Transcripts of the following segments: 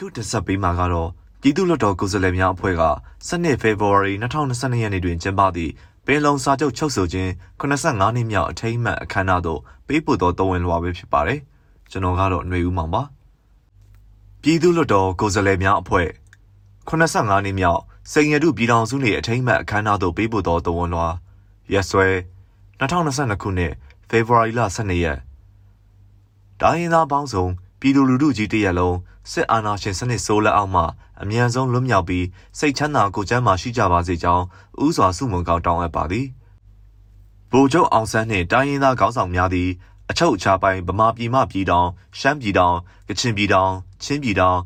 အခုတင်ဆက်ပေးမှာကတော့ပြည်သူ့လွှတ်တော်ကိုယ်စားလှယ်များအဖွဲ့က12ဖေဖော်ဝါရီ2022ရက်နေ့တွင်ကျင်းပသည့်ပင်လုံစာချုပ်ချုပ်ဆိုခြင်း85နှစ်မြောက်အထိမ်းအမှတ်အခမ်းအနားသို့ပေးပို့သောတော်ဝင်လွှာပဲဖြစ်ပါတယ်။ကျွန်တော်ကတော့ຫນွေဦးမောင်ပါ။ပြည်သူ့လွှတ်တော်ကိုယ်စားလှယ်များအဖွဲ့85နှစ်မြောက်စိန်ရတုပြည်ထောင်စုနေ့အထိမ်းအမှတ်အခမ်းအနားသို့ပေးပို့သောတော်ဝင်လွှာရက်စွဲ2022ခုနှစ်ဖေဖော်ဝါရီလ12ရက်ဒိုင်းရင်သားပေါင်းစုံ ပြည်သူလူထုကြီးတရက်လုံးစစ်အာဏာရှင်စနစ်ဆိုးလက်အောက်မှအမြန်ဆုံးလွတ်မြောက်ပြီးစိတ်ချမ်းသာကိုယ်ချမ်းသာရှိကြပါစေကြောင်းဥစွာစုမုံကောက်တောင်းအပ်ပါသည်ဗိုလ်ချုပ်အောင်ဆန်းနှင့်တိုင်းရင်းသားခေါင်းဆောင်များသည်အချုပ်အခြာပိုင်းဗမာပြည်မှပြည်တောင်ရှမ်းပြည်တောင်ကချင်ပြည်တောင်ချင်းပြည်တောင်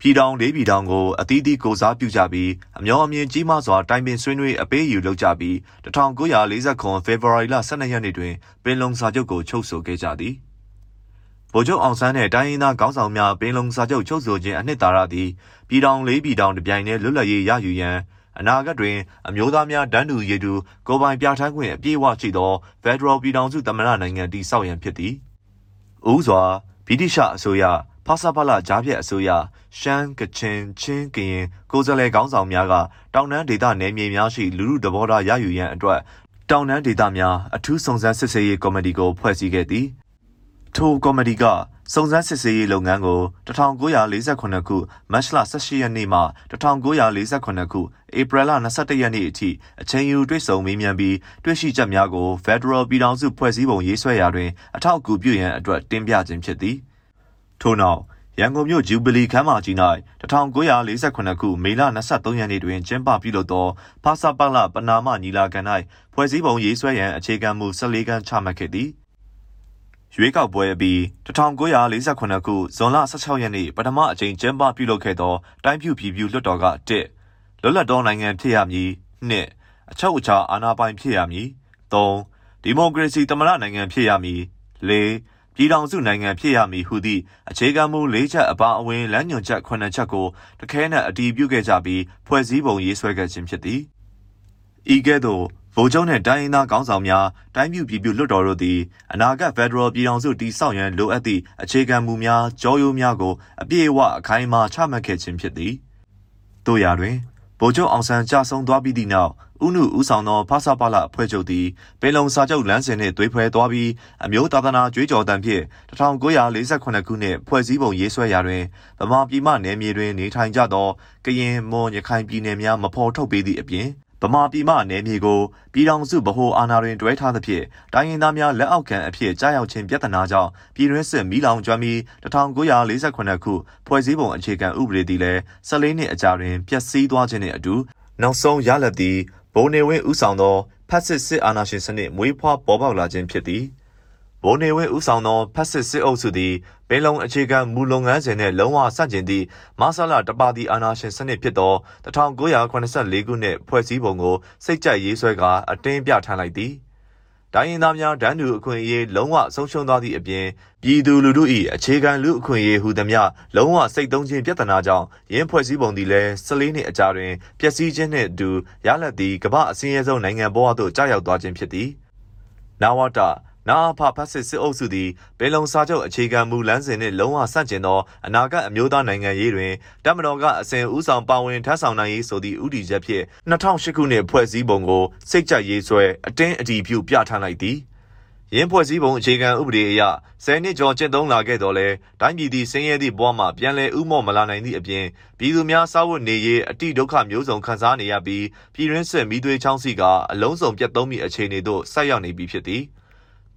ပြည်တောင်လေးပြည်တောင်ကိုအသီးသီးကိုစားပြုကြပြီးအမျောအမြင်ကြီးမားစွာတိုင်ပင်ဆွေးနွေးအပေးအယူလုပ်ကြပြီး1940ဖေဖော်ဝါရီလ12ရက်နေ့တွင်ပင်လုံစာချုပ်ကိုချုပ်ဆိုခဲ့ကြသည်။ ဗိုလ်ချုပ်အောင်ဆန်းနဲ့တိုင်းရင်းသားခေါင်းဆောင်များပင်လုံစာချုပ်ချုပ်ဆိုခြင်းအနှစ်သာရသည်ပြည်ထောင်လေးပြည်ထောင်တပြိုင်တည်းလွတ်လပ်ရေးရယူရန်အနာဂတ်တွင်အမျိုးသားများတန်းတူရည်တူကိုပိုင်ပြဋ္ဌာန်းခွင့်အပြည့်အဝရှိသောဖက်ဒရယ်ပြည်ထောင်စုသမ္မတနိုင်ငံတည်ဆောက်ရန်ဖြစ်သည်။ဦးစွာဗြိတိရှအစိုးရဖာစာဖလာဂျားပြက်အစိုးရရှမ်းကချင်ချင်းကရင်ကိုယ်စားလှယ်ခေါင်းဆောင်များကတောင်တန်းဒေသနယ်မြေများရှိလူမှုတဘောထားရယူရန်အတွက်တောင်တန်းဒေသများအထူးစုံစမ်းစစ်ဆေးရေးကော်မတီကိုဖွဲ့စည်းခဲ့သည်။ ထိုကော်မတီကစုံစမ်းစစ်ဆေးရေးလုပ်ငန်းကို1948ခုမတ်လ18ရက်နေ့မှ1948ခုဧပြီလ22ရက်နေ့အထိအချိန်ယူတွေ့ဆုံမေးမြန်းပြီးတွေ့ရှိချက်များကို Federal ပြည်ထောင်စုဖွဲ့စည်းပုံရေးဆွဲရာတွင်အထောက်အကူပြုရန်အတွက်တင်ပြခြင်းဖြစ်သည်ထို့နောက်ရန်ကုန်မြို့ဂျူဘလီခမ်းမကြီး၌1948ခုမေလ23ရက်နေ့တွင်ကျင်းပပြုလုပ်သောဖာစာပလပနာမညီလာခံ၌ဖွဲ့စည်းပုံရေးဆွဲရန်အခြေခံမူ14ခန်းချမှတ်ခဲ့သည် ရွေးကောက်ပွဲအပြီး1948ခုဇွန်လ16ရက်နေ့ပထမအကြိမ်ကျင်းပပြုလုပ်ခဲ့သောတိုင်းပြူပြည်ပြူလွှတ်တော်က1လွတ်လပ်သောနိုင်ငံဖြစ်ရမည်2အချုပ်အခြာအာဏာပိုင်ဖြစ်ရမည်3ဒီမိုကရေစီသမ္မတနိုင်ငံဖြစ်ရမည်4ပြည်ထောင်စုနိုင်ငံဖြစ်ရမည်ဟုသည့်အခြေခံမူ၄ချက်အပါအဝင်လမ်းညွှန်ချက်9ချက်ကိုတခဲနက်အတည်ပြုခဲ့ကြပြီးဖွဲ့စည်းပုံရေးဆွဲခဲ့ခြင်းဖြစ်သည်ဤကဲ့သို့ ဗိုလ်ချုပ်နှင့်တိုင်းရင်းသားခေါင်းဆောင်များတိုင်းပြည်ပြည်ပြလွှတ်တော်တို့သည်အနာဂတ်ဖက်ဒရယ်ပြည်ထောင်စုတည်ဆောက်ရန်လိုအပ်သည့်အခြေခံမူများကြောရိုးများကိုအပြည့်အဝအခိုင်အမာချမှတ်ခဲ့ခြင်းဖြစ်သည်တို့ရာတွင်ဗိုလ်ချုပ်အောင်ဆန်းကြာဆုံးသွားပြီးသည့်နောက်ဥနုဦးဆောင်သောဖာစာပါလအဖွဲ့ချုပ်သည်ပင်လုံစာချုပ်လမ်းစဉ်နှင့်သွေးဖွဲသွားပြီးအမျိုးသာသနာကြွေးကြော်တံဖြင့်1948ခုနှစ်ဖွဲ့စည်းပုံရေးဆွဲရာတွင်ဗမာပြည်မှနယ်မြေတွင်နေထိုင်ကြသောကရင်မွန်ရခိုင်ပြည်နယ်များမဖော်ထုတ်ပေးသည့်အပြင် ဗမာပြည်မှနယ်မြေကိုပြည်ထောင်စုဗဟိုအာဏာတွင်တွဲထားသဖြင့်တိုင်းရင်းသားများလက်အောက်ခံအဖြစ်ကြားရောက်ခြင်းပြဿနာကြောင့်ပြည်တွင်းစစ်မီးလောင်ကျွမ်းပြီး1948ခုဖွဲ့စည်းပုံအခြေခံဥပဒေသည်လည်း14နှစ်အကြာတွင်ပျက်စီးသွားခြင်းနှင့်အတူနောက်ဆုံးရလဒ်သည်ဘုံနေဝင်းဦးဆောင်သောဖက်စစ်စစ်အာဏာရှင်စနစ်မွေးဖွားပေါ်ပေါက်လာခြင်းဖြစ်သည်။ ဗိုလ်နေဝင်းဦးဆောင်သောဖက်စစ်စစ်အုပ်စုသည်ပင်လုံအခြေခံမူလုပ်ငန်းစဉ်နှင့်လုံးဝဆန့်ကျင်သည့်မဆလာတပါတီအာဏာရှင်စနစ်ဖြစ်သော1984ခုနှစ်ဖွဲ့စည်းပုံကိုစိတ်ကြိုက်ရေးဆွဲကာအတင်းပြဋ္ဌာန်းလိုက်သည်။တိုင်းရင်းသားများဒန်းတူအခွင့်အရေးလုံးဝဆုံးရှုံးသွားသည့်အပြင်ပြည်သူလူထု၏အခြေခံလူအခွင့်အရေးဟူသည်များလုံးဝစိတ်သုံးခြင်းပြဿနာကြောင့်ရင်းဖွဲ့စည်းပုံသည်လည်း14နှစ်အကြာတွင်ပျက်စီးခြင်းနှင့်အတူရလဒ်သည်ကမ္ဘာအစင်းရဲဆုံးနိုင်ငံပေါ်သို့ကြာရောက်သွားခြင်းဖြစ်သည်။နဝတ နာအဖဖတ်စစ်စစ်အုပ်စုသည်ပေလုံစာချုပ်အခြေခံမူလမ်းစဉ်နှင့်လုံးဝဆန့်ကျင်သောအနာဂတ်အမျိုးသားနိုင်ငံရေးတွင်တမတော်ကအစဉ်ဦးဆောင်ပါဝင်ထမ်းဆောင်နိုင်ရေးဆိုသည့်ဥတီချက်ဖြင့်2008ခုနှစ်ဖွဲ့စည်းပုံကိုစိတ်ကြရေးဆွဲအတင်းအတည်ပြုပြဋ္ဌာန်းလိုက်သည်ရင်းဖွဲ့စည်းပုံအခြေခံဥပဒေအရဆယ်နှစ်ကျော်ကျင့်သုံးလာခဲ့တော်လဲတိုင်းပြည်သည်ဆင်းရဲသည့်ဘဝမှာပြန်လည်ဥမော့မလာနိုင်သည့်အပြင်ပြည်သူများစားဝတ်နေရေးအတိဒုက္ခမျိုးစုံခံစားနေရပြီးပြည်တွင်းစစ်မိသွေးချောင်းစီကအလုံးစုံပြတ်သုံးမိအခြေအနေသို့ဆက်ရောက်နေပြီဖြစ်သည်။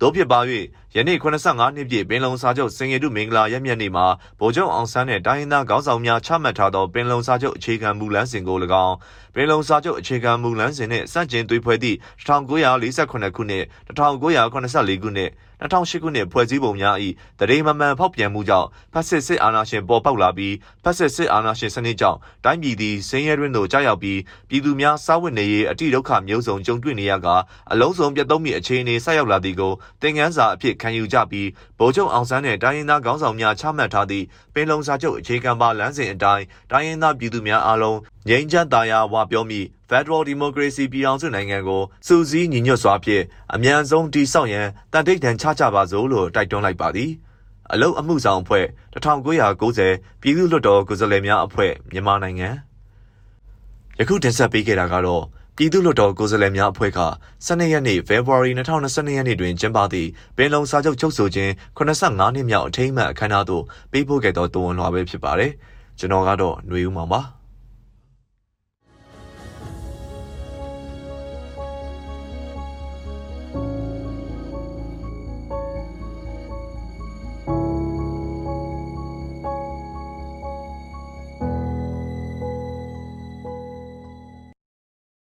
တို့ဖြစ်ပါ၍ယနေ့85နှစ်ပြည့်ပင်လုံစာချုပ်စင်ရတုမင်္ဂလာရက်မြတ်နေ့မှာဗိုလ်ချုပ်အောင်ဆန်းနဲ့တိုင်းရင်းသားခေါင်းဆောင်များချမှတ်ထားသောပင်လုံစာချုပ်အခြေခံမူလမ်းစဉ်ကို၎င်းပင်လုံစာချုပ်အခြေခံမူလမ်းစဉ်နှင့်စန့်ကျင်သွေးဖွဲ့သည့်1948ခုနှစ်1984ခုနှစ်2008ခုနှစ်ဖွဲ့စည်းပုံများ၏တရေမမှန်ဖောက်ပြန်မှုကြောင့်ဖက်စစ်စစ်အာဏာရှင်ပေါ်ပေါက်လာပြီးဖက်စစ်စစ်အာဏာရှင်စနစ်ကြောင့်တိုင်းပြည်သည်ဆင်းရဲတွင်သို့ကြာရောက်ပြီးပြည်သူများစားဝတ်နေရေးအတိဒုက္ခမျိုးစုံကြုံတွေ့နေရကအလုံးစုံပြတ်သုံးမိအခြေအနေဆက်ရောက်လာသည်ကိုသင်ခန်းစာအဖြစ်ခံယူကြပြီးဗိုလ်ချုပ်အောင်ဆန်းနှင့်တိုင်းရင်းသားခေါင်းဆောင်များချမှတ်ထားသည့်ပင်လုံစာချုပ်အခြေခံပါလမ်းစဉ်အတိုင်းတိုင်းရင်းသားပြည်သူများအားလုံးငြိမ်းချမ်းသာယာဝပြောမိ Federal Democracy ပြည်ထောင်စုနိုင်ငံကိုစူးစီးညီညွတ်စွာဖြင့်အမြန်ဆုံးတည်ဆောက်ရန်တန်တိတ်တန်ချကြပါစို့လို့တိုက်တွန်းလိုက်ပါသည်အလုတ်အမှုဆောင်အဖွဲ့1990ပြည်သူ့လွှတ်တော်ကိုယ်စားလှယ်များအဖွဲ့မြန်မာနိုင်ငံယခုတင်ဆက်ပေးခဲ့တာကတော့ပြည်သူ့လွှတ်တော်ကိုယ်စားလှယ်များအဖွဲ့က12ရက်နေ့ဖေဖော်ဝါရီ2022ရက်နေ့တွင်ကျင်းပသည့်ပင်လုံစာချုပ်ချုပ်ဆိုခြင်း85နှစ်မြောက်အထိမ်းအမှတ်အခမ်းအနားသို့ပေးပို့ခဲ့သောတိုဝန်လွှာပဲဖြစ်ပါတယ်ကျွန်တော်ကတော့ຫນွေဦးမောင်ပါ